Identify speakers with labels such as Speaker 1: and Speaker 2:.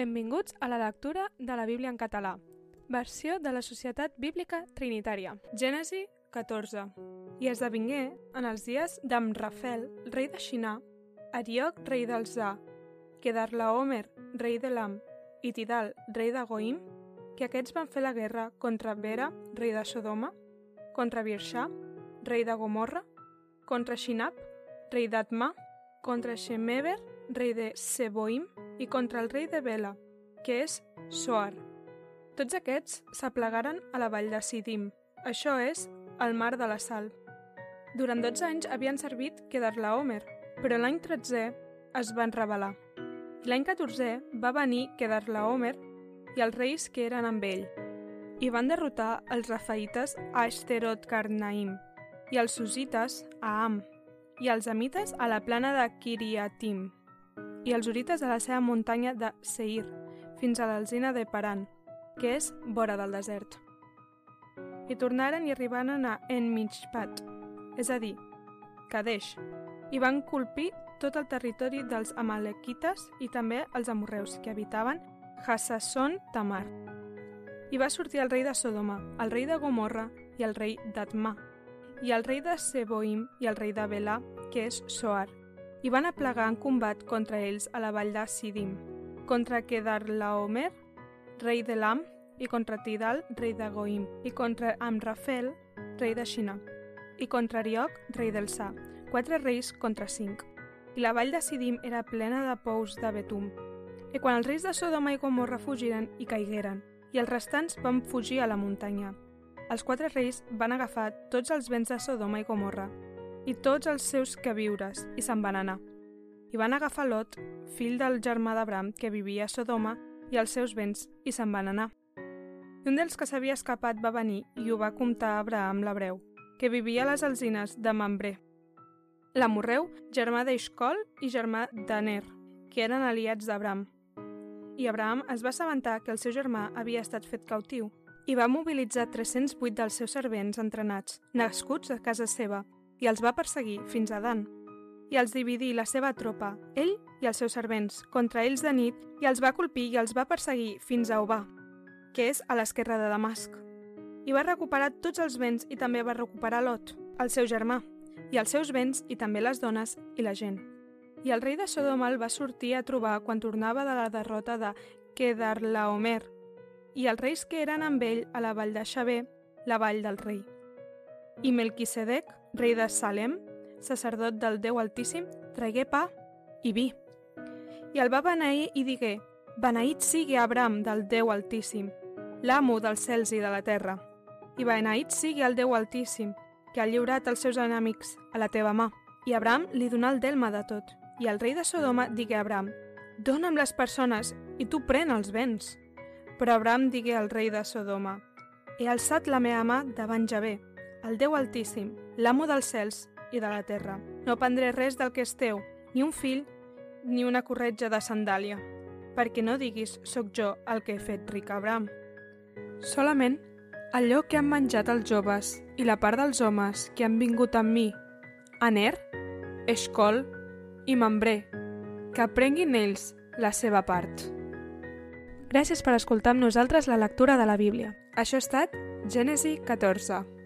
Speaker 1: Benvinguts a la lectura de la Bíblia en català, versió de la Societat Bíblica Trinitària. Gènesi 14. I esdevingué, en els dies d'Amrafel, rei de Xinà, Arioc, rei d'Alzà, Kedarlaomer, rei d'Elam, i Tidal, rei de Goim, que aquests van fer la guerra contra Bera, rei de Sodoma, contra Birsha, rei de Gomorra, contra Shinab, rei d'Atma, contra Shemeber, rei de Seboim, i contra el rei de Bela, que és Soar. Tots aquests s'aplegaren a la vall de Sidim. Això és el mar de la Sal. Durant 12 anys havien servit Kedarlaomer, però l'any 13 es van rebel·lar. L'any 14 va venir Kedarlaomer i els reis que eren amb ell, i van derrotar els rafaïtes a Ashterot Karnaim, i els susites a Am, i els amites a la plana de Kiriatim, i els urites a la seva muntanya de Seir, fins a l'alzina de Paran, que és vora del desert. I tornaren i arribaren a Enmishpat, és a dir, Kadesh, i van colpir tot el territori dels amalequites i també els amorreus que habitaven Hassasson Tamar. I va sortir el rei de Sodoma, el rei de Gomorra i el rei d'Atma, i el rei de Seboim i el rei de Belà, que és Soar, i van aplegar en combat contra ells a la vall de Sidim, contra Kedarlaomer, rei de Lam, i contra Tidal, rei de Goim, i contra Amrafel, rei de Xina, i contra Arioc, rei del Sa, quatre reis contra cinc. I la vall de Sidim era plena de pous de betum. I quan els reis de Sodoma i Gomorra fugiren i caigueren, i els restants van fugir a la muntanya. Els quatre reis van agafar tots els béns de Sodoma i Gomorra, i tots els seus queviures, i se'n van anar. I van agafar Lot, fill del germà d'Abram, que vivia a Sodoma, i els seus béns, i se'n van anar. I un dels que s'havia escapat va venir i ho va comptar a Abraham l'hebreu, que vivia a les alzines de Mambré. L'amorreu, germà d'Eixcol i germà d'Aner, que eren aliats d'Abram. I Abraham es va assabentar que el seu germà havia estat fet cautiu i va mobilitzar 308 dels seus servents entrenats, nascuts a casa seva, i els va perseguir fins a Dan. I els dividí la seva tropa, ell i els seus servents, contra ells de nit, i els va colpir i els va perseguir fins a Obà, que és a l'esquerra de Damasc. I va recuperar tots els béns i també va recuperar Lot, el seu germà, i els seus béns i també les dones i la gent. I el rei de Sodoma el va sortir a trobar quan tornava de la derrota de Kedarlaomer, i els reis que eren amb ell a la vall de Xavé, la vall del rei. I Melquisedec, rei de Salem, sacerdot del Déu Altíssim, tragué pa i vi. I el va beneir i digué, Beneït sigui Abram del Déu Altíssim, l'amo dels cels i de la terra. I beneït sigui el Déu Altíssim, que ha lliurat els seus enemics a la teva mà. I Abram li donà el delma de tot. I el rei de Sodoma digué a Abram, Dóna'm les persones i tu pren els béns. Però Abram digué al rei de Sodoma, He alçat la meva mà davant Javé, el Déu Altíssim, l'amo dels cels i de la terra. No prendré res del que és teu, ni un fill, ni una corretja de sandàlia, perquè no diguis, sóc jo el que he fet ric Abram. Solament allò que han menjat els joves i la part dels homes que han vingut amb mi, Aner, Escol i Mambré, que aprenguin ells la seva part. Gràcies per escoltar amb nosaltres la lectura de la Bíblia. Això ha estat Gènesi 14.